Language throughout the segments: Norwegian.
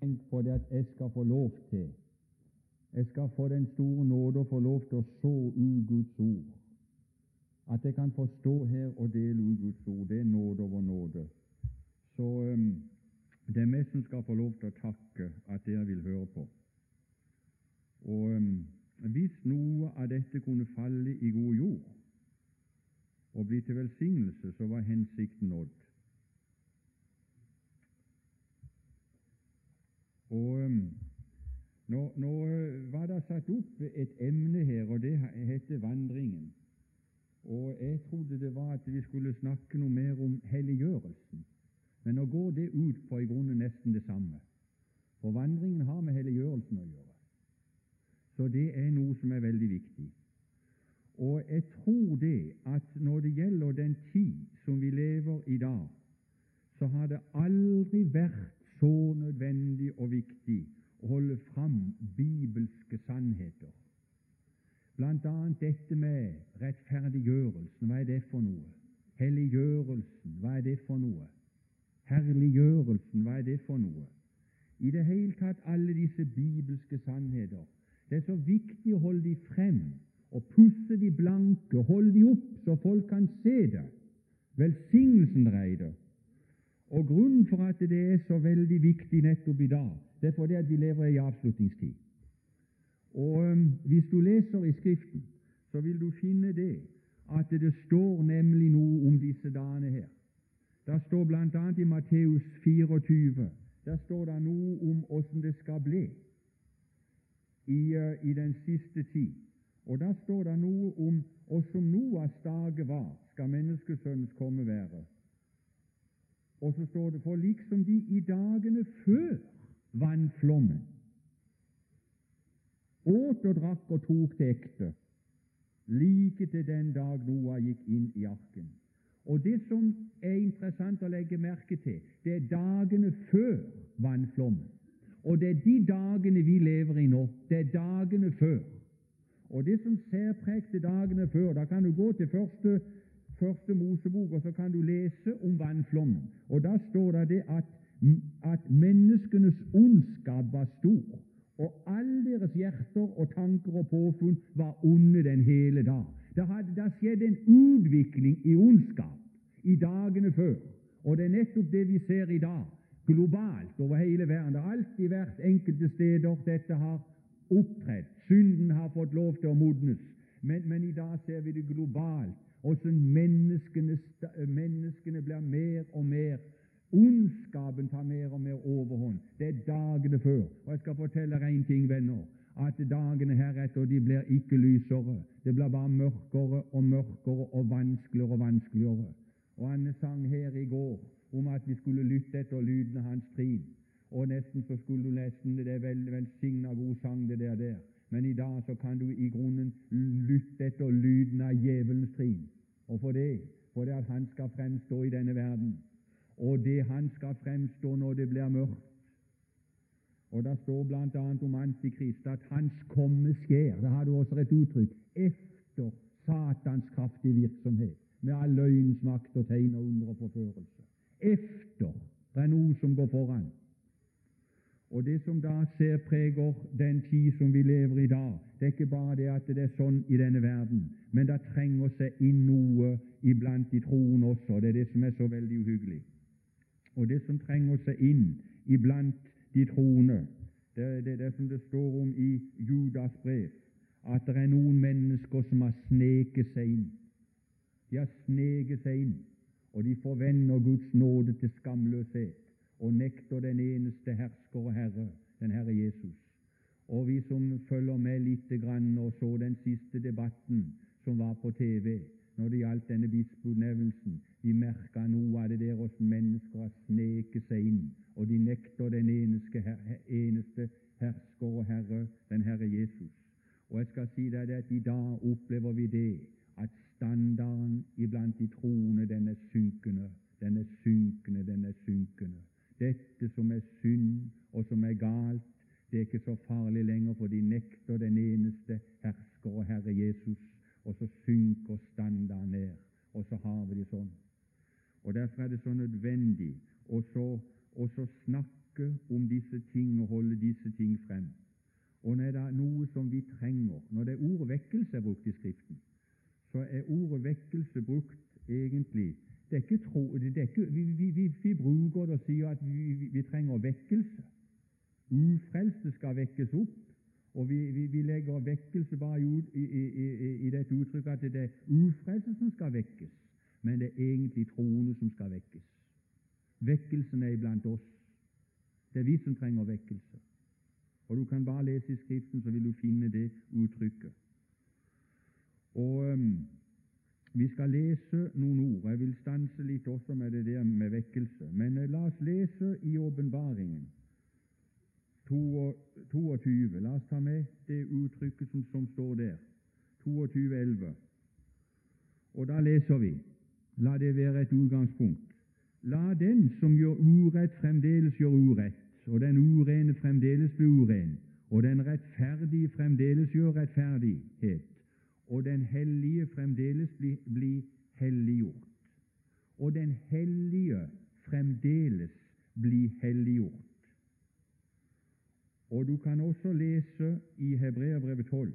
Tenk på det at jeg skal få lov til Jeg skal få den store nåde å få lov til å så ut Guds ord. At jeg kan få stå her og dele ut Guds ord, det er nåde over nåde. Så um, det er meg som skal få lov til å takke at dere vil høre på. Og um, hvis noe av dette kunne falle i god jord og bli til velsignelse, så var hensikten nådd. Og nå, nå var det satt opp et emne her, og det heter vandringen. Og jeg trodde det var at vi skulle snakke noe mer om helliggjørelsen. Men nå går det ut på i grunnen nesten det samme. For vandringen har med helliggjørelsen å gjøre. Så det er noe som er veldig viktig. Og jeg tror det at når det gjelder den tid som vi lever i dag, så har det aldri vært så nødvendig og viktig å holde fram bibelske sannheter Blant annet dette med rettferdiggjørelsen. Hva er det for noe? Helliggjørelsen. Hva er det for noe? Herliggjørelsen. Hva er det for noe? I det hele tatt alle disse bibelske sannheter. Det er så viktig å holde de frem og pusse de blanke, holde de opp så folk kan se det. Velsignelsen dreier det. Og Grunnen for at det er så veldig viktig nettopp i dag, det er fordi at vi lever i avslutningstid. Og Hvis du leser i Skriften, så vil du finne det at det står nemlig noe om disse dagene her. Det står bl.a. i Matteus 24 der står det noe om åssen det skal bli i, uh, i, den siste tid. Og der står det noe om åssen Noas dager var, skal menneskesønnens komme være. Og så står det for liksom de i dagene før vannflommen åt og drakk og tok til ekte, like til den dag Noah gikk inn i arken. Og Det som er interessant å legge merke til, det er dagene før vannflommen. Og det er de dagene vi lever i nå. Det er dagene før. Og det som særprekte dagene før Da kan du gå til første, første Mosebok, og så kan du lese om vannflommen. Og Da står det, at, at menneskenes ondskap var stor og alle deres hjerter og tanker og påfunn var onde den hele dag. Det hadde da skjedd en utvikling i ondskap i dagene før, og det er nettopp det vi ser i dag, globalt over hele verden. Det har alltid vært enkelte steder dette har opptredd. Synden har fått lov til å modnes. Men, men i dag ser vi det globalt, hvordan menneskene, menneskene blir mer og mer Ondskapen tar mer og mer overhånd. Det er dagene før. Og jeg skal fortelle deg én ting, venner, at dagene heretter de blir ikke lysere. Det blir bare mørkere og mørkere og vanskeligere og vanskeligere. Og han sang her i går om at vi skulle lytte etter lyden av hans trin. Og nesten så skulle du nesten Det er veldig velsigna god sang, det der, der. Men i dag så kan du i grunnen lytte etter lyden av djevelens trin. Og for det, for det at han skal fremstå i denne verden og det han skal fremstå når det blir mørkt. Og Det står bl.a. om Antikrist at hans komme skjer. Det har du også et uttrykk efter Satans kraftige virksomhet, med all løgnens makt og tegn og under og forførelse. Efter. Det er noe som går foran. Og Det som da ser preger den tid som vi lever i dag, det er ikke bare det at det er sånn i denne verden, men det trenger seg inn noe iblant de troende også. Det er det som er så veldig uhyggelig og det som trenger seg inn iblant de troende. Det er det, det, som det står om i Judas brev, at det er noen mennesker som har sneket seg inn. De har sneket seg inn, og de forvender Guds nåde til skamløshet og nekter den eneste hersker og Herre, den Herre Jesus. Og vi som følger med lite grann og så den siste debatten som var på TV, når det gjaldt denne bispeutnevnelsen. Vi merka noe av det der hvordan mennesker har sneket seg inn, og de nekter den eneste, eneste hersker og Herre, den Herre Jesus. Og jeg skal si deg at i dag opplever vi det at standarden iblant de troende, den er synkende. Den er synkende, den er synkende. Dette som er synd, og som er galt, det er ikke så farlig lenger, for de nekter den eneste hersker og Herre Jesus og så synker standarden ned, og så har vi det sånn. Og Derfor er det så nødvendig å snakke om disse ting og holde disse ting frem. Og når det er noe som vi trenger, når det er ordet vekkelse brukt i Skriften, så er ordet vekkelse brukt egentlig det er ikke tro, det er ikke, vi, vi, vi, vi, bruker det og sier at vi, trenger vekkelse. Ufrelste skal vekkes opp. Og vi, legger vekkelse bare i, i, i, i, dette uttrykket at det er ufrelste som skal vekkes, men det er egentlig troende som skal vekkes. Vekkelsen er iblant oss. Det er vi som trenger vekkelse. Og Du kan bare lese i Skriften, så vil du finne det uttrykket. Og um, Vi skal lese noen ord. Jeg vil stanse litt også med det der med vekkelse. Men uh, la oss lese i åpenbaringen 22. La oss ta med det uttrykket som, som står der. 22.11. Og da leser vi La det være et utgangspunkt. La den som gjør urett, fremdeles gjøre urett, og den urene fremdeles bli uren, og den rettferdige fremdeles gjøre rettferdighet, og den hellige fremdeles bli, bli helliggjort, og den hellige fremdeles bli helliggjort. Og du kan også lese i Hebreabrevet 12,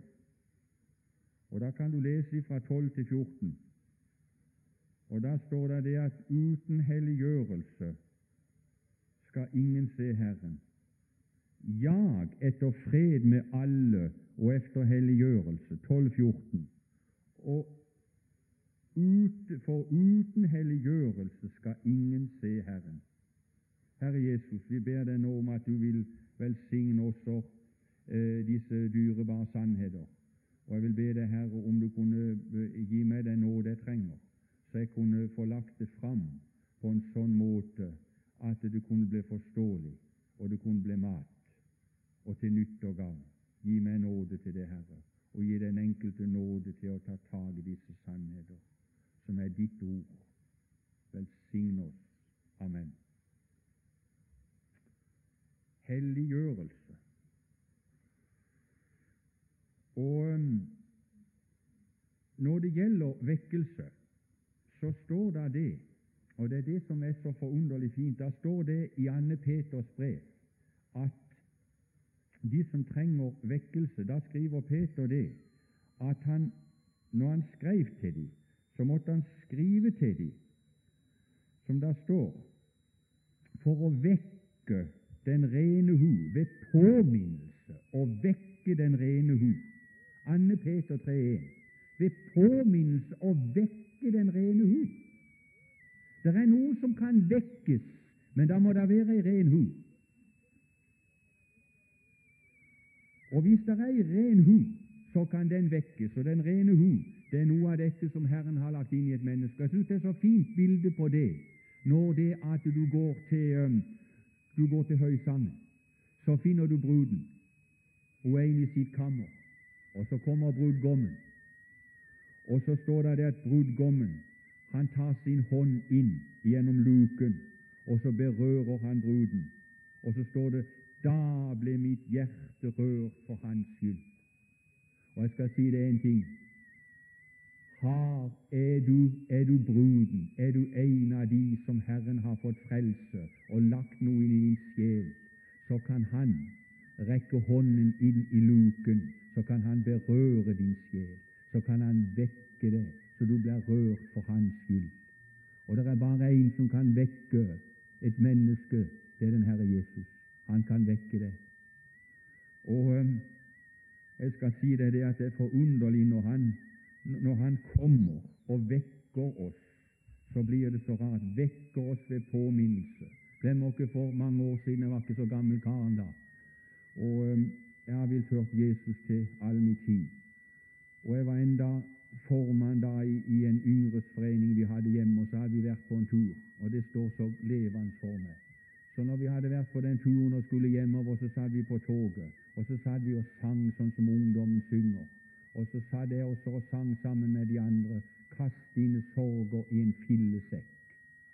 og da kan du lese fra 12 til 14. Og Da står det det at uten helliggjørelse skal ingen se Herren. Jag etter fred med alle og efter helliggjørelse. 12.14. Og ut, for uten helliggjørelse skal ingen se Herren. Herre Jesus, vi ber deg nå om at du vil velsigne også eh, disse dyrebare sannheter. Og jeg vil be deg, Herre, om du kunne eh, gi meg den nåde jeg trenger så jeg kunne få lagt det fram på en sånn måte at det kunne bli forståelig, og det kunne bli mat, og til nytte og gagn. Gi meg nåde til det, Herre, og gi den enkelte nåde til å ta tak i disse sannheter, som er ditt ord. Velsign oss. Amen. Helliggjørelse. Og um, når det gjelder vekkelse, så står det det, og det er det som er så forunderlig fint, da står det i Anne Peters brev at de som trenger vekkelse, da skriver Peter det, at han, når han skrev til dem, så måtte han skrive til dem, som det står, for å vekke den rene hu, ved påminnelse å vekke den rene hu. Anne Peter 3.1. Ved påminnelse å vekke den rene hu. Det er noe som kan vekkes, men da må det være ei ren hu. Og hvis det er ei ren hu, så kan den vekkes. Og den rene hu, det er noe av dette som Herren har lagt inn i et menneske. Jeg synes det er så fint bilde på det når det at du går til, du går til høysangen. Så finner du bruden. Hun er inne i sitt kammer, og så kommer brudgommen. Og så står det at brudgommen han tar sin hånd inn gjennom luken, og så berører han bruden. Og så står det da ble mitt hjerte rørt for hans skyld. Og jeg skal si det en ting. Har, er, du, er du bruden, er du en av de som Herren har fått frelse og lagt noe inn i din sjel, så kan Han rekke hånden inn i luken, så kan Han berøre din sjel så kan han vekke det, så du blir rørt for hans skyld. Og det er bare én som kan vekke et menneske, det er den Herre Jesus. Han kan vekke det. Og um, jeg skal si deg det at det er forunderlig når han, når han kommer og vekker oss, så blir det så rart. Vekker oss ved påminnelse. Glemmer ikke for mange år siden, jeg var ikke så gammel karen da, og um, jeg har vel ført Jesus til all min tid. Og jeg var enda formann da i, i en yngresforening vi hadde hjemme, og så hadde vi vært på en tur. Og det står så levende for meg. Så når vi hadde vært på den turen og skulle hjemover, så satt vi på toget, og så satt vi og sang sånn som ungdommen synger. Og så satt jeg også og sang sammen med de andre. Kast dine sorger i en fillesekk.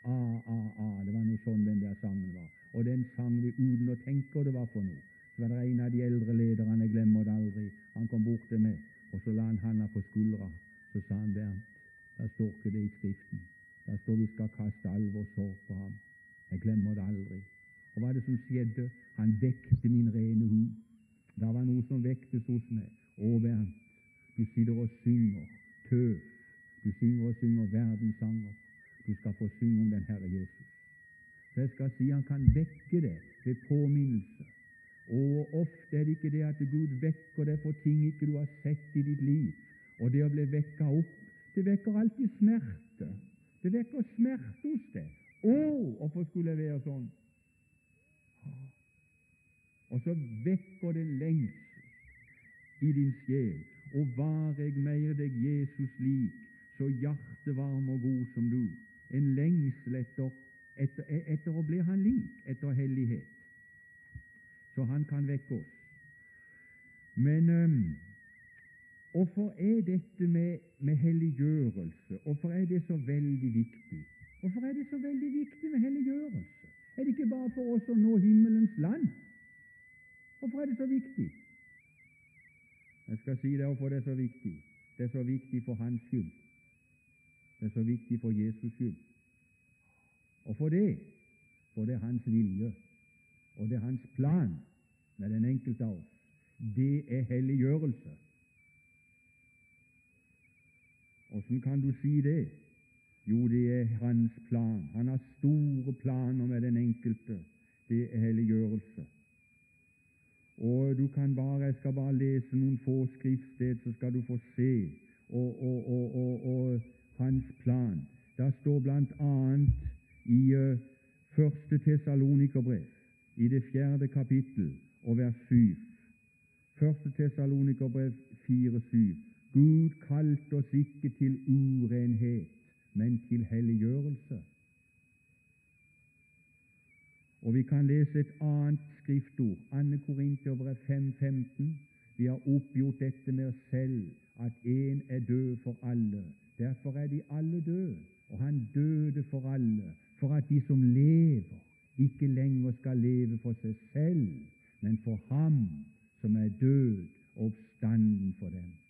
Ah, ah, ah. Det var noe sånn den der sangen var. Og den sang vi uten å tenke hva det var for noe. Så var det en av de eldre lederne, jeg glemmer det aldri, han kom bort til meg og så la han handa på skuldra. Så sa han, Bernt, der står ikke det i Skriften. Der står vi skal kaste all vår sorg på ham. Jeg glemmer det aldri. Og hva er det som skjedde? Han vekte min rene hu. Det var noe som vektes hos meg. Å, Bernt, du sitter og synger tøv. Du synger og synger verdenssanger. Du skal få synge om den Herre Jesus. Så jeg skal si han kan vekke det ved påminnelse. Og ofte er det ikke det at Gud vekker deg for ting ikke du har sett i ditt liv. Og det å bli vekka opp, det vekker alltid smerte. Det vekker smerte hos deg. Å, hvorfor skulle det være sånn? Og så vekker det lengsel i din sjel. Og var jeg mer deg Jesus lik, så hjertevarm og god som du. En lengsel etter, etter, etter å bli han lik, etter hellighet. Så han kan vekke oss. Men um, hvorfor er dette med, med helliggjørelse hvorfor er det så veldig viktig? Hvorfor er det så veldig viktig med helliggjørelse? Er det ikke bare for oss å nå himmelens land? Hvorfor er det så viktig? Jeg skal si deg hvorfor det er så viktig. Det er så viktig for hans skyld. Det er så viktig for Jesus skyld. Og for det, for det er hans vilje, og det er hans plan med den enkelte av oss. Det er helliggjørelse. Åssen kan du si det? Jo, det er hans plan. Han har store planer med den enkelte. Det er helliggjørelse. Og du kan bare, Jeg skal bare lese noen få skriftsted, så skal du få se og, og, og, hans plan. Det står annet i uh, første Tessalonikerbrev, i det fjerde kapittel og vers 7. Første Tessalonikerbrev 4,7. Gud kalte oss ikke til urenhet, men til helliggjørelse. Og vi kan lese et annet skriftord, 2. Korinterbrev 5.15. Vi har oppgjort dette med oss selv, at én er død for alle. Derfor er de alle døde, og han døde for alle, for at de som lever, ikke lenger skal leve for seg selv, men for ham som er død og oppstanden for dem.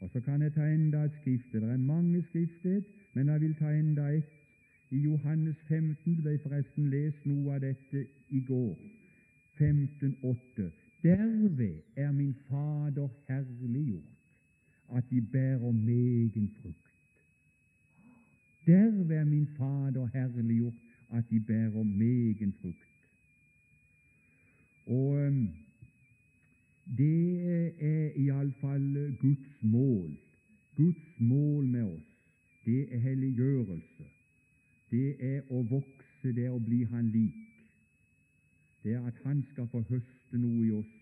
Og Så kan jeg ta enda et skriftsted. Det er mange skriftsted, men jeg vil ta enda et i Johannes 15 ble forresten lest noe av dette i går. 15,8. Derved er min Fader herliggjort, at de bærer megen frukt. Derved er min Fader herliggjort, at de bærer megen frukt. Og det er iallfall Guds mål. Guds mål med oss, det er helliggjørelse det er å vokse, det er å bli Han lik. Det er at Han skal få høste noe i oss.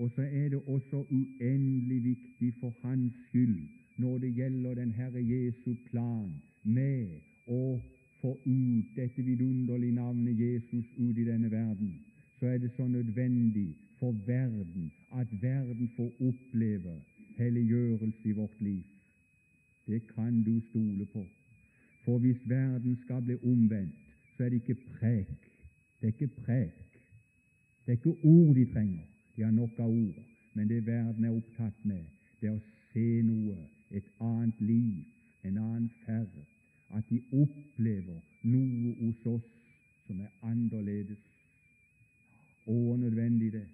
Og så er det også uendelig viktig for Hans skyld når det gjelder den Herre Jesu plan med å få ut dette vidunderlige navnet Jesus ut i denne verden, så er det så nødvendig for verden at verden får oppleve helliggjørelse i vårt liv. Det kan du stole på. For hvis verden skal bli omvendt, så er det ikke prek. Det er ikke prek. Det er ikke ord de trenger. De har nok av ord. Men det verden er opptatt med, det er å se noe, et annet liv, en annen ferd. At de opplever noe hos oss som er annerledes. Å, nødvendig det.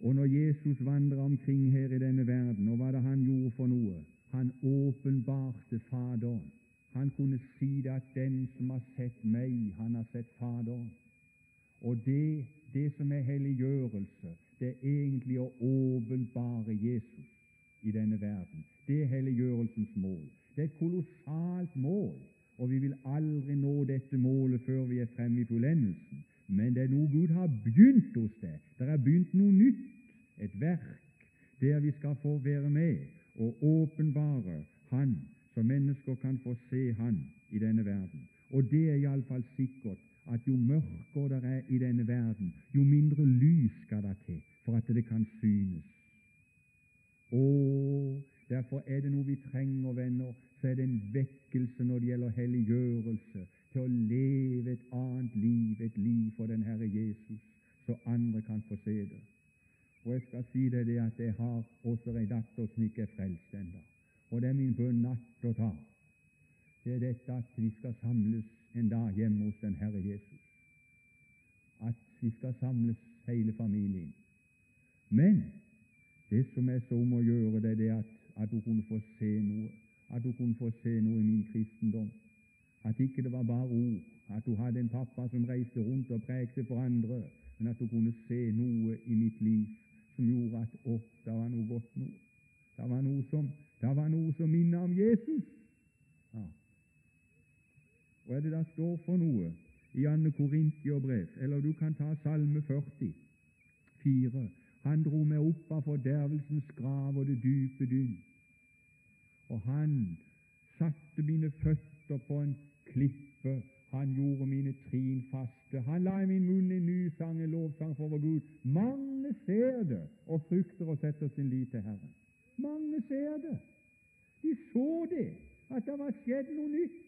Og når Jesus vandra omkring her i denne verden, og hva det han gjorde for noe? Han åpenbarte Faderen. Han kunne si det at 'den som har sett meg, han har sett Faderen'. Og det, det som er helliggjørelse, det er egentlig å åpenbare Jesus i denne verden. Det er helliggjørelsens mål. Det er et kolossalt mål, og vi vil aldri nå dette målet før vi er fremme i fullendelsen. Men det er noe Gud har begynt hos deg. Det er begynt noe nytt, et verk, der vi skal få være med og åpenbare Han så mennesker kan få se Han i denne verden. Og det er iallfall sikkert at jo mørkere det er i denne verden, jo mindre lys skal det til for at det kan synes. Og Derfor er det noe vi trenger, venner, så er det en vekkelse når det gjelder helliggjørelse, til å leve et annet liv, et liv for den Herre Jesus, så andre kan få se det. Og jeg skal si deg det at jeg har også en datter som ikke er frelst ennå. Og det er min bønn natt og dag. Det er dette at vi skal samles en dag hjemme hos den Herre Jesus. at vi skal samles hele familien. Men det som er så om å gjøre, det er det at, at du kunne få se noe. At du kunne få se noe i min kristendom. At ikke det var bare ord. At du hadde en pappa som reiste rundt og prekte for andre. Men at du kunne se noe i mitt liv som gjorde at å, det var noe godt noe. Det var noe som, det som minner om Jesus. Ja. Hva er det det står for noe i Anne Korintier-brev? Eller du kan ta Salme 40, 4. Han dro meg opp av fordervelsens grav og det dype dynn. Og han satte mine føtter på en klippe. Han gjorde mine trin faste. Han la i min munn en ny sang, en lovsang for vår Gud. Mange ser det og frykter og setter sin lit til Herren. Mange ser det. De så det, at det var skjedd noe nytt.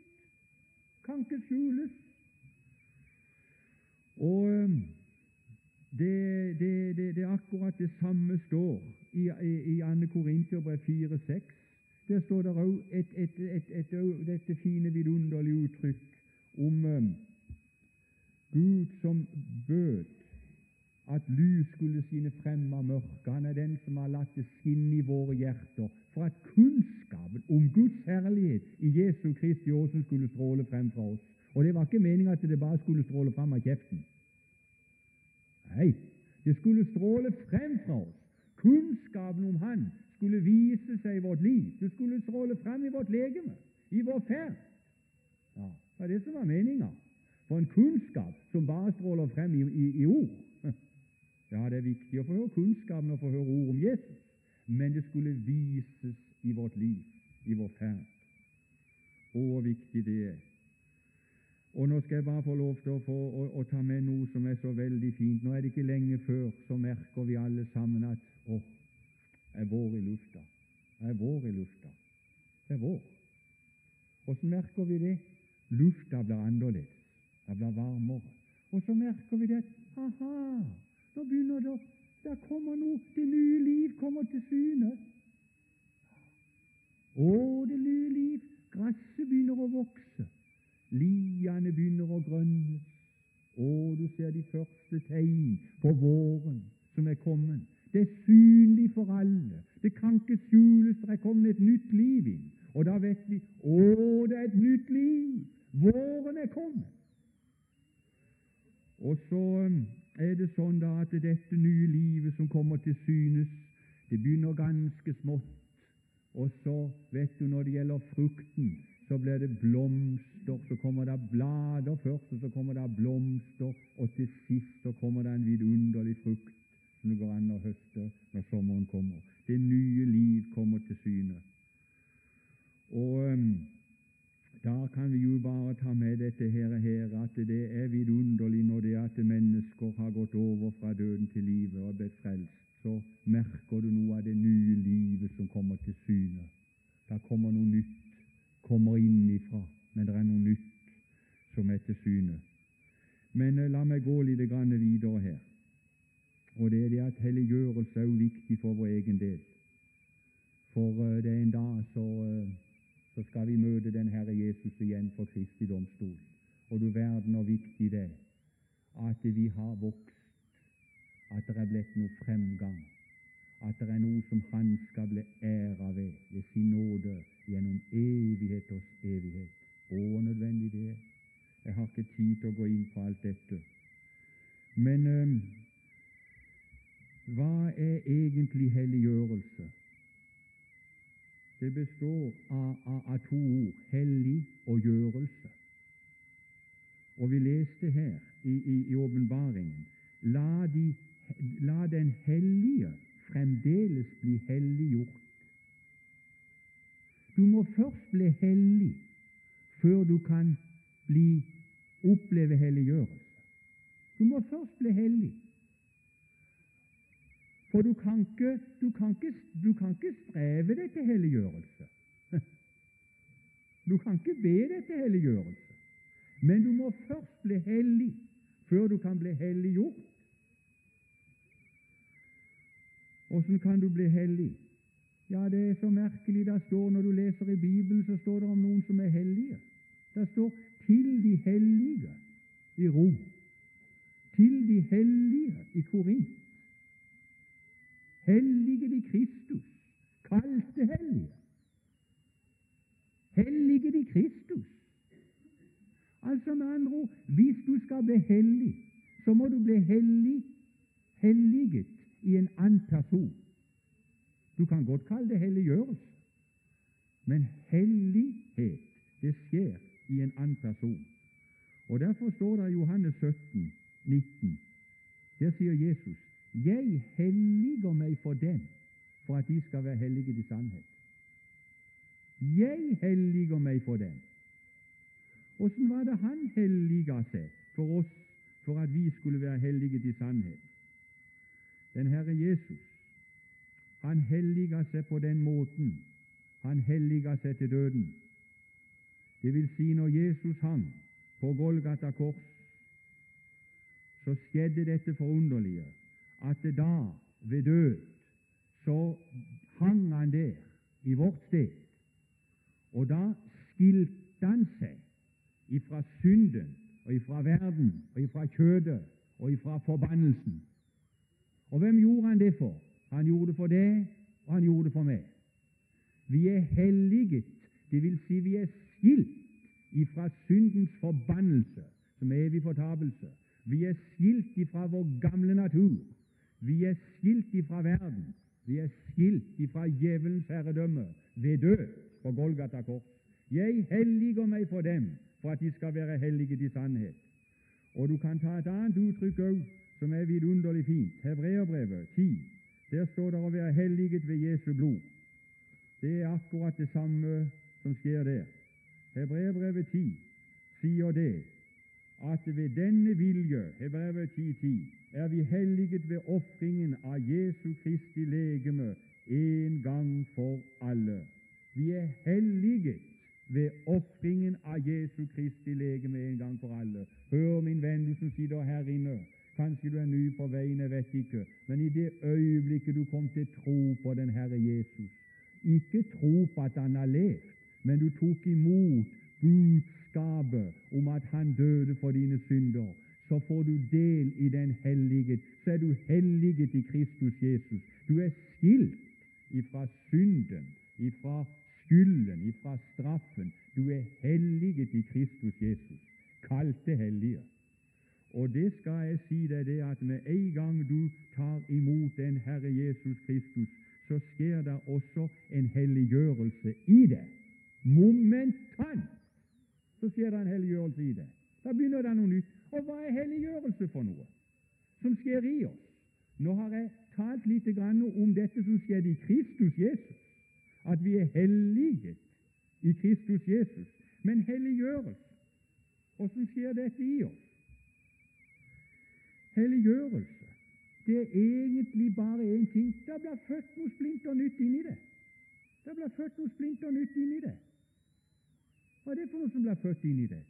Kan ikke skjules. Og det, det, det, det, er akkurat det samme står i, i, i Anne Korinterbrev 4,6. Der står det òg et, et, et, dette fine, vidunderlige uttrykk om um, Gud som bød at lys skulle skinne frem av mørket. Han er den som har latt det skinne i våre hjerter, for at kunnskapen om Guds herlighet i Jesu Kristi åsen skulle stråle frem fra oss. Og det var ikke meninga at det bare skulle stråle frem av kjeften. Nei, det skulle stråle frem fra oss. Kunnskapen om Han skulle vise seg i vårt liv. Det skulle stråle frem i vårt legeme, i vår ferd. Ja, det var det som var meninga. For en kunnskap som bare stråler frem i, i, i, ord Ja, det er viktig å få høre kunnskapen og få høre ord om Jesus, men det skulle vises i vårt liv, i vår ferd. Å, hvor viktig det er. Og Nå skal jeg bare få lov til å, få, å, å, ta med noe som er så veldig fint. Nå er det ikke lenge før, så merker vi alle sammen at å, er vår i lufta. Er vår i lufta. Det er vår. Hvordan merker vi det? Lufta blir annerledes. Det blir varmere. Og så merker vi det aha, nå begynner det Der kommer noe Det nye liv kommer til syne. Å, det nye liv. Gresset begynner å vokse. Liene begynner å grønnes. Å, du ser de første tegn på våren som er kommet. Det er synlig for alle. Det kan ikke skjules. Det er kommet et nytt liv inn. Og da vet vi å, det er et nytt liv. Våren er kommet. Og så um, er det sånn da at dette nye livet som kommer til synes, det begynner ganske smått. Og så, vet du, når det gjelder frukten, så blir det blomster, så kommer det blader først, og så kommer det blomster, og til sist så kommer det en vidunderlig frukt som det går an å høste når sommeren kommer. Det nye liv kommer til syne. Og um, da kan vi jo bare ta med dette her, her, at det er vidunderlig når det at mennesker har gått over fra døden til livet og blitt frelst. Så merker du noe av det nye livet som kommer til syne. Da kommer noe nytt kommer innifra, men det er noe nytt som er til syne. Men eh, la meg gå litt videre her. Og det er det at helliggjørelse er viktig for vår egen del. For uh, det er en dag så, uh, så, skal vi møte den Herre Jesus igjen for Kristi domstol. Og du verden hvor viktig det at vi har vokst, at det er blitt noe fremgang at det er noe som Han skal bli æra ved, ved sin nåde, gjennom evigheters evighet. Å, nødvendig det er. Jeg har ikke tid til å gå inn på alt dette. Men øh, hva er egentlig helliggjørelse? Det består av, av, av to ord hellig og gjørelse. Og vi leste her i åpenbaringen la, de, la den hellige fremdeles bli helliggjort. Du må først bli hellig før du kan bli, oppleve helliggjørelse. Du må først bli hellig. For du kan ikke, du kan ikke, du kan ikke streve deg til helliggjørelse. Du kan ikke be deg til helliggjørelse. Men du må først bli hellig før du kan bli helliggjort. Åssen kan du bli hellig? Ja, det er så merkelig. Det står, Når du leser i Bibelen, så står det om noen som er hellige. Det står 'til de hellige' i Rom. Til de hellige i Korint. Hellige de Kristus, kalte hellige. Hellige de Kristus. Altså med andre ord, hvis du skal bli hellig, så må du bli hellig, helliget i en annen person. Du kan godt kalle det helliggjørelse, men hellighet, det skjer i en annen person. Og Derfor står det i Johannes 17, 19, der sier Jesus, 'Jeg helliger meg for dem, for at de skal være hellige i sannhet'. Jeg helliger meg for dem. Åssen var det han helliga seg for oss, for at vi skulle være hellige i sannhet? Den Herre Jesus, han helliga seg på den måten. Han helliga seg til døden. Det vil si, når Jesus hang på Golgata kors, så skjedde dette forunderlige at da, ved død, så hang han der i vårt sted, og da skilte han seg ifra synden og ifra verden og ifra kjødet og ifra forbannelsen. Og hvem gjorde han det for? Han gjorde det for deg, og han gjorde det for meg. Vi er helliget, det vil si vi er skilt ifra syndens forbannelse, som evig fortapelse. Vi er skilt ifra vår gamle natur. Vi er skilt ifra verden. Vi er skilt ifra djevelens herredømme ved død på Golgata kors. Jeg helliger meg for dem, for at de skal være hellige i sannhet. Og du kan ta et annet uttrykk òg, som er vidunderlig fint. Hebreerbrevet 10. Der står det å være helliget ved Jesu blod. Det er akkurat det samme som skjer der. Hebreerbrevet 10 sier det at ved denne vilje, Hebreerbrevet 10.10, er vi helliget ved ofringen av Jesu Kristi legeme en gang for alle. Vi er helliget ved ofringen av Jesu Kristi legeme en gang for alle. Hør, min venn, du som sitter her inne. Kanskje du er ny på veien, jeg vet ikke, men i det øyeblikket du kom til tro på den Herre Jesus, ikke tro på at han har levd, men du tok imot budskapet om at han døde for dine synder, så får du del i den hellighet. Så er du helliget i Kristus Jesus. Du er skilt ifra synden, ifra skylden, ifra straffen. Du er helliget i Kristus Jesus, kalte hellige. Og det skal jeg si deg det at med en gang du tar imot den Herre Jesus Kristus, så skjer det også en helliggjørelse i det. Momentant så skjer det en helliggjørelse i det. Da begynner det noe nytt. Og hva er helliggjørelse for noe som skjer i oss? Nå har jeg talt litt om dette som skjedde i Kristus Jesus, at vi er helliget i Kristus Jesus. Men helliggjørelse, hvordan skjer dette i oss? Helliggjørelse det er egentlig bare én ting. Det blir født noe splinter nytt inni det. Det blir født noe splinter nytt inni det. Hva er det for noe som blir født inni det?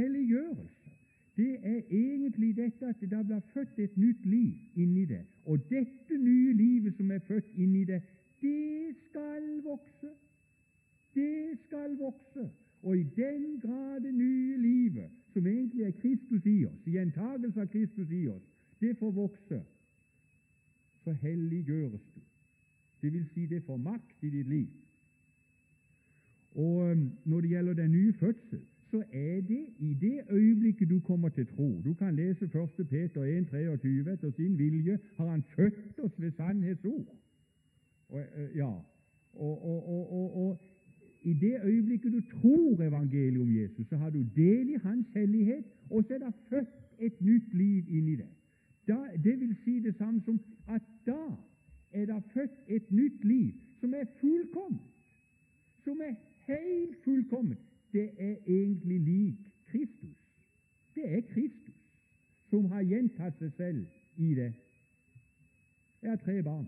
Helliggjørelse. Det er egentlig dette at det blir født et nytt liv inni det. Og dette nye livet som er født inni det, det skal vokse. Det skal vokse. Og i den grad det nye livet, som egentlig er Kristus i oss, gjentagelse av Kristus i oss, det får vokse, så helliggjøres du. Det vil si det får makt i ditt liv. Og når det gjelder den nye fødsel, så er det i det øyeblikket du kommer til tro. Du kan lese 1. Peter 1, 23. Etter sin vilje har Han født oss ved sannhetsord. Og, uh, ja, og, og, og, i det øyeblikket du tror evangeliet om Jesus, så har du del i Hans hellighet, og så er det født et nytt liv inni deg. Da, det vil si det samme som at da er det født et nytt liv som er fullkomment, som er helt fullkomment. Det er egentlig lik Kristus. Det er Kristus som har gjentatt seg selv i det. Jeg har tre barn.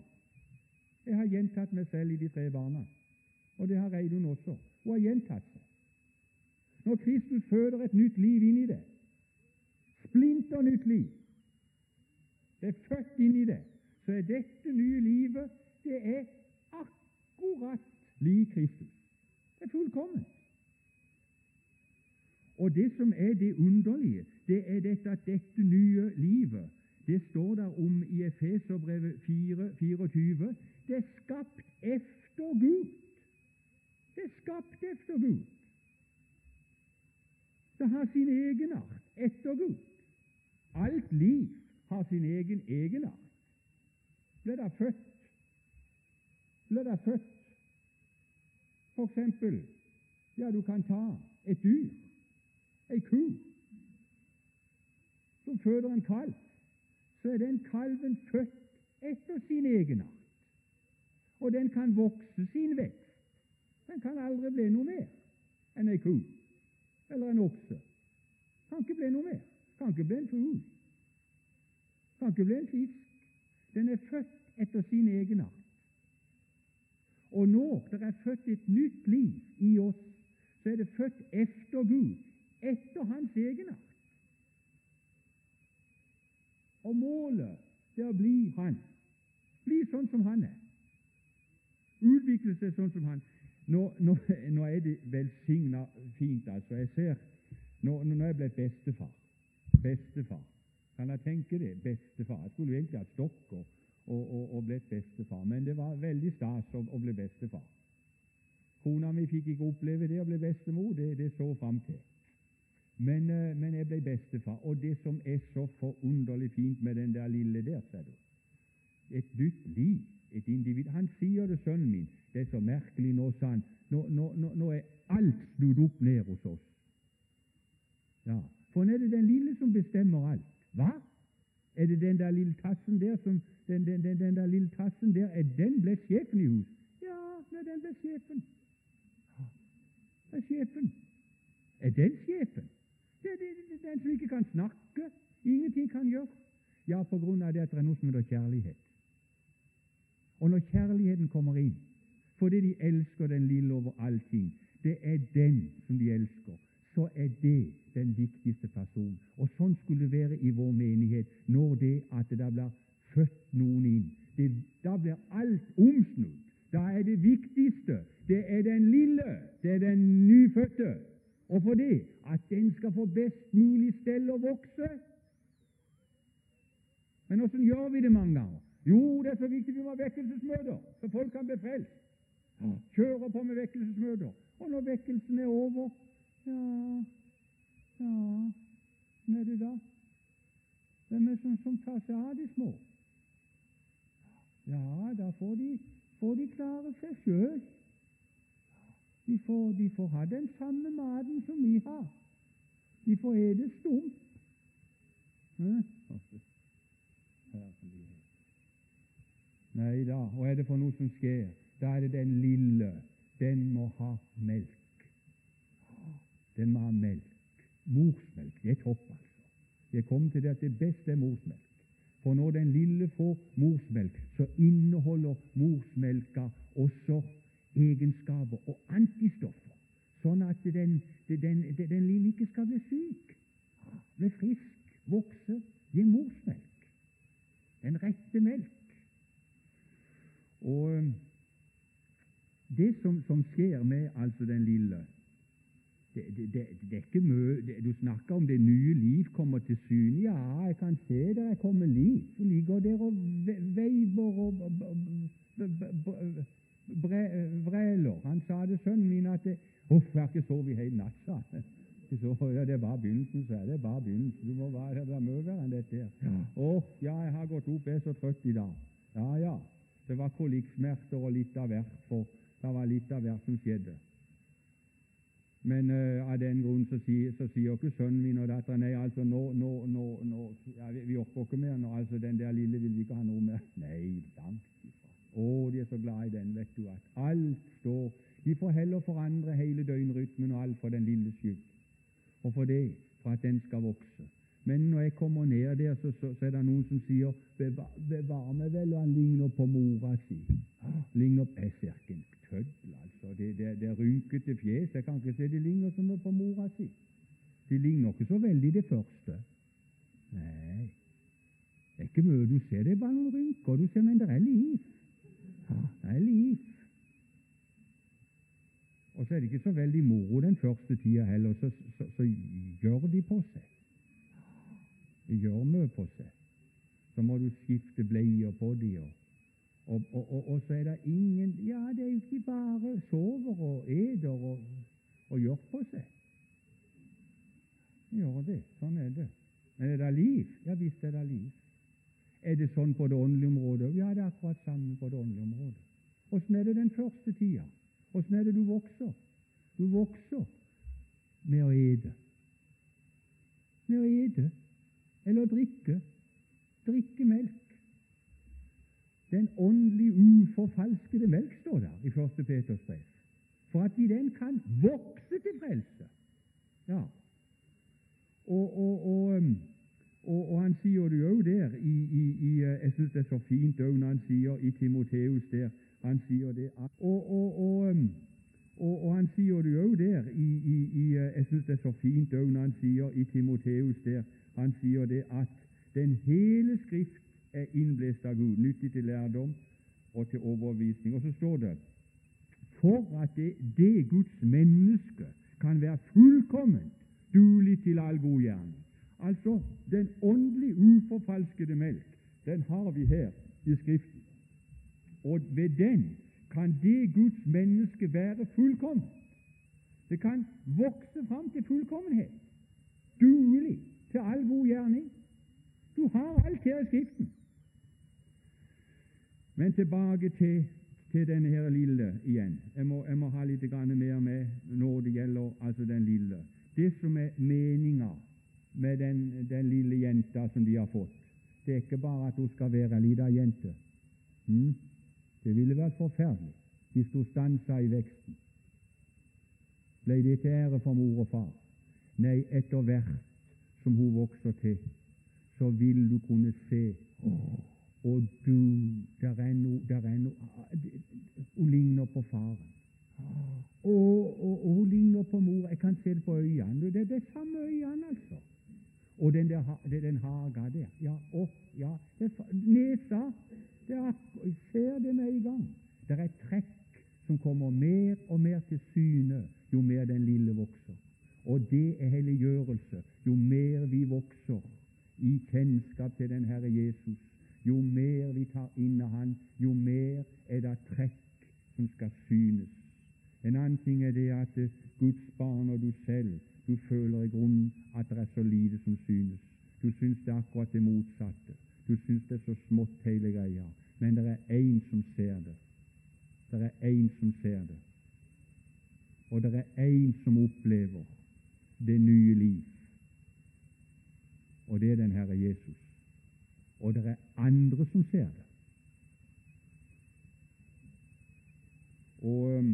Jeg har gjentatt meg selv i de tre barna. Og det har Reidun også. Hun har gjentatt seg. Når Kristus føder et nytt liv inn i det, splinter nytt liv, det er født inn i det, så er dette nye livet det er akkurat lik Kristus. Det er fullkomment. Og det som er det underlige, det er dette at dette nye livet det står der om i Efeserbrevet 24. Det er skapt efter Gud. Det er skapt efter Gud. Det har sin egenart etter Gud. Alt liv har sin egen egenart. Ble det født Ble det født eksempel, ja, du kan ta et dyr, ei ku, som føder en kalv, så er den kalven født etter sin egenart. Og den kan vokse sin vekst. Den kan aldri bli noe mer enn ei ku eller en okse. Kan ikke bli noe mer. Kan ikke bli en fugl. Kan ikke bli en fisk. Den er født etter sin egenart. Og når det er født et nytt liv i oss, så er det født efter Gud, etter Hans egenart. Og målet det er å bli Han. Bli sånn som Han er. Utvikle seg sånn som Han. Nå, nå, nå er det velsigna fint, altså. Jeg ser Nå, nå er jeg blitt bestefar. Bestefar. Kan jeg tenke det? Bestefar. Jeg skulle egentlig hatt stokk og, og, og, og, blitt bestefar, men det var veldig stas å, å bli bestefar. Kona mi fikk ikke oppleve det å bli bestemor, det, det så fram til. Men, eh, men, jeg ble bestefar, og det som er så forunderlig fint med den der lille der, ser du Et nytt liv, et individ. Han sier det, sønnen min, det er så merkelig nå, sa han. Nå, nå, nå, er alt snudd opp ned hos oss. Ja, For nå er det den lille som bestemmer alt. Hva? Er det den der lille tassen der som den, den, den, den der lille tassen der, er den ble sjefen i hus? Ja, nå er den ble sjefen. Det er sjefen. Er den sjefen? Det det, den som ikke kan snakke, ingenting kan gjøre. Ja, på grunn av det at det er noe som heter kjærlighet. Og når kjærligheten kommer inn, fordi de elsker den lille over allting. Det er den som de elsker. Så er det den viktigste personen. Og sånn skulle det være i vår menighet når det at det blir født noen inn. Det, da blir alt omsnudd. Da er det viktigste det er den lille, det er den nyfødte. Og for det at den skal få best mulig stell å vokse. Men åssen gjør vi det mange ganger? Jo, det er så viktig vi må ha vekkelsesmøter, så folk kan bli frelst. Kjører på med vekkelsesmøter. Og når vekkelsen er over, ja Ja, hvem er det da? Hvem er det som, som tar seg av de små? Ja, da får de, får de klare seg sjøl. De får, de får ha den samme maten som vi har. De får ete stump. Nei da, hva er det for noe som skjer? Da er det den lille. Den må ha melk. Den må ha melk. Morsmelk. Det er topp, altså. Jeg kom til det at det beste er morsmelk. For når den lille får morsmelk, så inneholder morsmelka også egenskaper og antistoffer, sånn at den, den, den lille ikke skal bli syk, bli frisk, vokse, gi morsmelk. Den rette melk. Og det som, som, skjer med altså den lille det, det, det, det er ikke mø, Du snakker om det nye liv kommer til syne. Ja, jeg kan se det, er kommet liv. Det ligger der og veiver og vræler. Han sa det, sønnen min, at det, Uff, jeg har ikke sovet i hele natt, sa han. Så, ja, det er bare begynnelsen, sa jeg. Det er bare begynnelsen. Du må være, være verre enn dette. Ja. Åh, ja, jeg har gått opp, jeg er så trøtt i dag. Ja, ja. Det var kolikksmerter og litt av hvert. for det var litt av hvert som skjedde. Men uh, av den grunn så sier, så sier ikke sønnen min og datteren nei, altså nå, nå, nå, nå ja, vi, vi, orker ikke mer nå, altså den der lille vil vi ikke ha noe mer. Nei, langt. Å, de er så glad i den, vet du, at alt står De får heller forandre hele døgnrytmen og alt for den lille skyld, og for det, for at den skal vokse. Men når jeg kommer ned der, så, så, så er det noen som sier bevar, bevar meg vel, og han ligner på mora si. Ligner Jeg ser ikke en tøddel, altså. Det, det, det er rynkete fjes. Jeg kan ikke se de ligner som på mora si. De ligner ikke så veldig det første. Nei, det er ikke mye du ser. Det er bare noen rynker du ser, men det er liv. Det er liv. Og så er det ikke så veldig moro den første tida heller, så, så, så gjør de på seg. De gjør mye på seg. så må du skifte bleier på dem. Og, og, og, og, så er det ingen Ja, det er jo ikke bare sover og eter og, gjør på seg. Gjør det. Sånn er det. Men er det liv? Ja visst er det liv. Er det sånn på det åndelige området? Ja, det er akkurat samme på det åndelige området. Åssen er det den første tida? Åssen er det du vokser? Du vokser med å ete. Med å ete eller drikke. Drikke melk. Den åndelig uforfalskede melk, står der i 1. Peters brev. For at vi den kan vokse til frelse. Ja. Og, og, og, um, og han sier det jo der i, i, i Jeg syns det er så fint òg når han sier i Timoteus der han sier det og, um, og, han sier det jo der i, i, i Jeg syns det er så fint òg når han sier i Timoteus der han sier det at den hele Skrift er innblåst av Gud, nyttig til lærdom og til overbevisning. Og så står det for at det, det Guds menneske kan være fullkomment dulig til all god gjerning. Altså, den åndelig uforfalskede melk, den har vi her i Skriften. Og ved den kan det Guds menneske være fullkomment. Det kan vokse fram til fullkommenhet, duelig til all god gjerning. Du har alt her i Skriften. Men tilbake til, til denne her lille igjen. Jeg må, jeg må ha litt mer med når det gjelder altså den lille. Det som er meninga med den, den, lille jenta som de har fått, det er ikke bare at hun skal være ei lita jente. Hmm? Det ville vært forferdelig hvis hun stansa i veksten. Ble det til ære for mor og far? Nei, etter hvert som hun vokser til, så vil du kunne se og du, der er noe, er Hun ligner på faren. Og, og, og, hun ligner på mor. Jeg kan se det på øynene. Det, det de samme øynene, altså. Og den, der, den haga der. Ja, opp, ja, det, nesa det er, ser det med en gang. Det er trekk som kommer mer og mer til syne jo mer den lille vokser. Og det er helliggjørelse. Jo mer vi vokser i kjennskap til den Herre Jesus, jo mer vi tar inn av Han, jo mer er det trekk som skal synes. En annen ting er det at Guds barn og du selv du føler i grunnen at det er så lite som synes. Du syns det er akkurat det motsatte. Du syns det er så smått hele greia. Men det er én som ser det. Det er én som ser det. Og det er én som opplever det nye liv. Og det er den Herre Jesus og det er andre som ser det. Og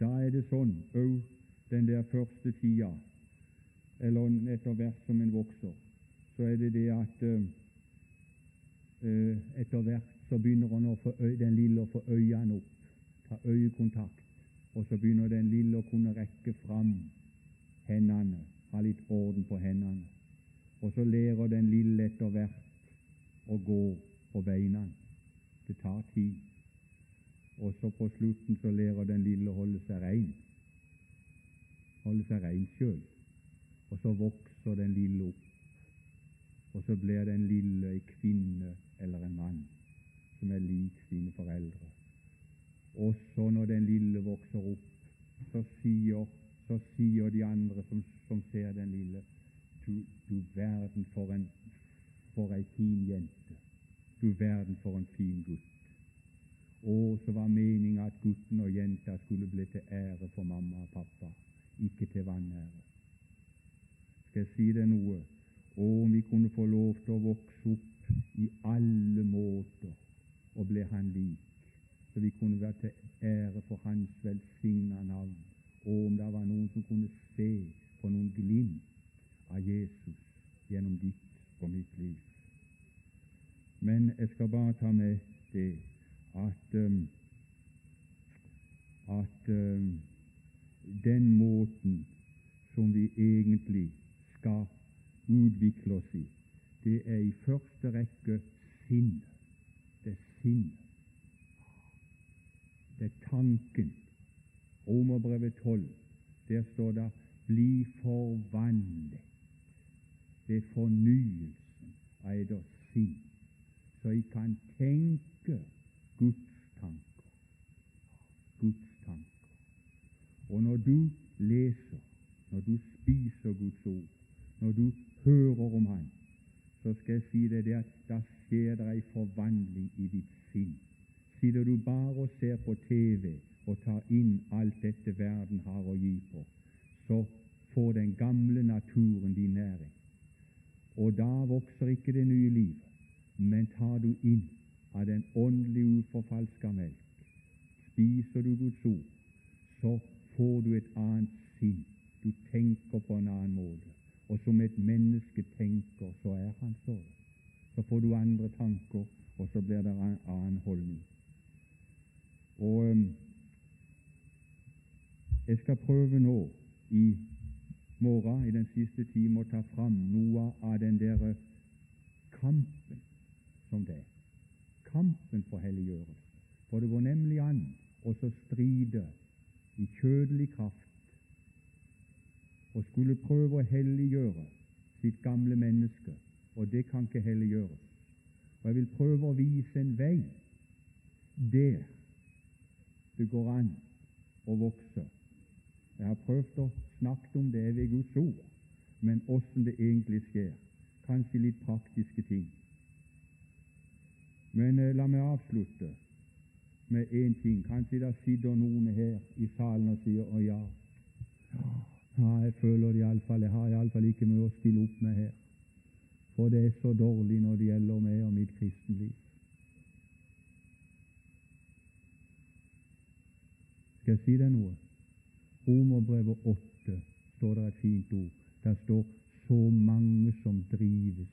da er det sånn òg den der første tida, eller etter hvert som en vokser, så er det det at uh, etter hvert så begynner den lille å få øynene opp, ta øyekontakt, og så begynner den lille å kunne rekke fram hendene, ha litt orden på hendene. Og så lærer den lille etter hvert å gå på beina. Det tar tid. Og så på slutten så lærer den lille å holde seg rein. Holde seg rein sjøl. Og så vokser den lille opp. Og så blir den lille ei kvinne eller en mann som er lik sine foreldre. Og så når den lille vokser opp, så sier, så sier de andre som, som ser den lille, du, du verden for en for ei fin jente. Du verden for en fin gutt. Og så var meninga at gutten og jenta skulle bli til ære for mamma og pappa, ikke til vanære. Skal jeg si deg noe? Og om vi kunne få lov til å vokse opp i alle måter og bli Han lik, så vi kunne være til ære for Hans velsigna navn, og om det var noen som kunne se på noen glimt av Jesus gjennom ditt for mitt liv. Men jeg skal bare ta med det at, um, at um, den måten som vi egentlig skal utvikle oss i, det er i første rekke sinnet. Det er sinnet. Det er tanken. Romerbrevet 12, der står det 'bli forvandlet ved fornyelsen av eders sinn, så jeg kan tenke Guds tanker. Guds tanker. Og når du leser, når du spiser Guds ord, når du hører om Han, så skal jeg si deg det at da skjer det ei forvandling i ditt sinn. Sitter du bare og ser på TV og tar inn alt dette verden har å gi på, så får den gamle naturen din næring. Og da vokser ikke det nye livet, men tar du inn av den åndelig uforfalska melk, spiser du Guds ord, så får du et annet sinn. Du tenker på en annen måte. Og som et menneske tenker, så er han så. Så får du andre tanker, og så blir det en annen holdning. Og jeg skal prøve nå i morgen, i den siste time, å ta fram noe av den der kampen som det er. Kampen for helliggjørelse. For det går nemlig an å stride i kjødelig kraft og skulle prøve å helliggjøre sitt gamle menneske, og det kan ikke helliggjøres. Og Jeg vil prøve å vise en vei der det går an å vokse. Jeg har prøvd å snakke om det ved Guds ord, men åssen det egentlig skjer. Kanskje litt praktiske ting. Men eh, la meg avslutte med én ting. Kanskje det sitter noen her i salen og sier å ja, ja jeg føler det iallfall. Jeg har iallfall ikke mye å stille opp med her. For det er så dårlig når det gjelder meg og mitt kristenliv. Skal jeg si deg noe? Romerbrevet 8 står det et fint ord. Der står 'så mange som drives'.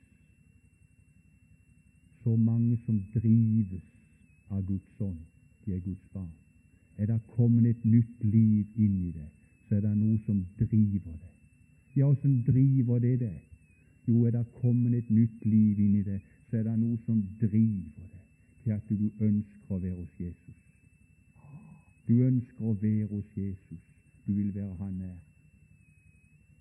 Så mange som drives av Guds ånd. De er Guds barn. Er det kommet et nytt liv inn i det, så er det noe som driver det. Ja, åssen driver det det? Jo, er det kommet et nytt liv inn i det, så er det noe som driver det til at du ønsker å være hos Jesus. Du ønsker å være hos Jesus. Du vil være Han er.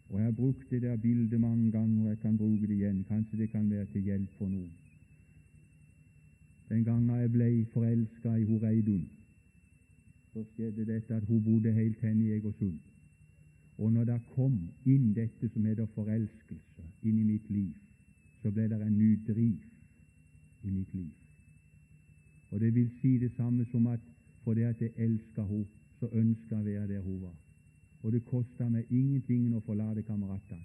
Og Jeg har brukt det der bildet mange ganger, og jeg kan bruke det igjen. Kanskje det kan være til hjelp for noen. Den gangen jeg ble forelska i Horeidun, så skjedde dette at hun bodde helt hen i Egersund. Og når det kom inn dette som heter forelskelse, inn i mitt liv, så ble det en ny driv i mitt liv. Og det vil si det samme som at fordi at jeg elska henne, så ønska jeg å være der hun var. Og det kosta meg ingenting å forlate kameratene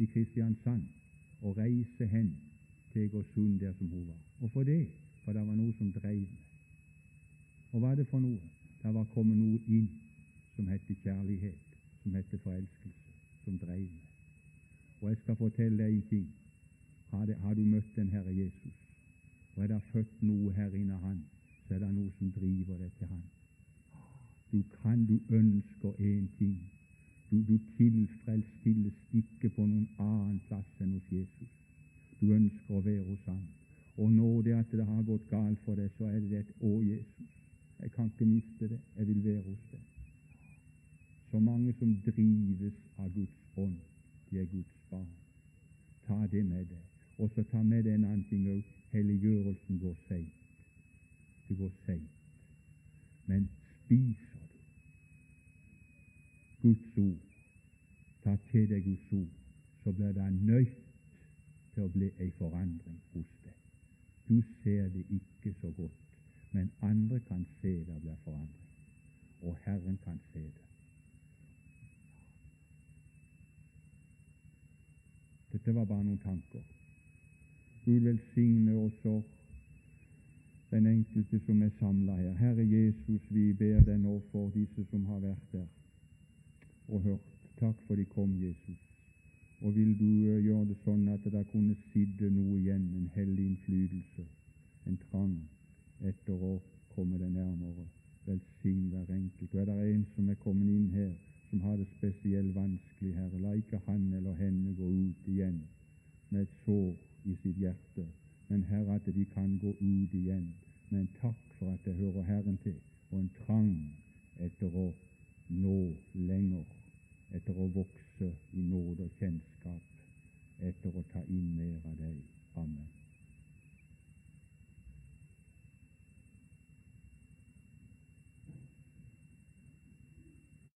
i Kristiansand og reise hen til Egersund der som hun var. Og for det, for det var noe som dreiv meg. Og hva er det for noe? Det var kommet noe inn som het kjærlighet, som het forelskelse, som dreiv meg. Og jeg skal fortelle deg en ting. Har, det, har du møtt den Herre Jesus, og er det født noe her inne av Han, så er det noe som driver deg til Han. Du kan, du ønsker én ting. Du, du tilfredsstilles ikke på noen annen plass enn hos Jesus. Du ønsker å være hos ham. Og når det at det har gått galt for deg, så er det et Å, Jesus, jeg kan ikke miste det. Jeg vil være hos deg. Så mange som drives av Guds ånd, de er Guds barn. Ta det med deg. Og så ta med deg en annen ting òg. Helliggjørelsen går seint. Det går seint. Men spiser du Guds ord, ta til deg Guds ord, så blir det nødt til å bli ei forandring hos deg. Du ser det ikke så godt, men andre kan se det blir forandring. Og Herren kan se det. Dette var bare noen tanker. Gud velsigne også den enkelte som er samla her. Herre Jesus, vi ber deg nå for disse som har vært der og hørt. Takk for de kom, Jesus. Og vil du uh, gjøre det sånn at det kunne sitte noe igjen, en hellig innflytelse, en trang etter å komme deg nærmere. Velsign hver enkelt. Og er det en som er kommet inn her, som har det spesielt vanskelig, Herre, la ikke han eller henne gå ut igjen med et sår i sitt hjerte, men Herre, at de kan gå ut igjen men takk for at jeg hører Herren til, og en trang etter å nå lenger, etter å vokse i nåde og kjennskap, etter å ta inn mer av deg. Amen.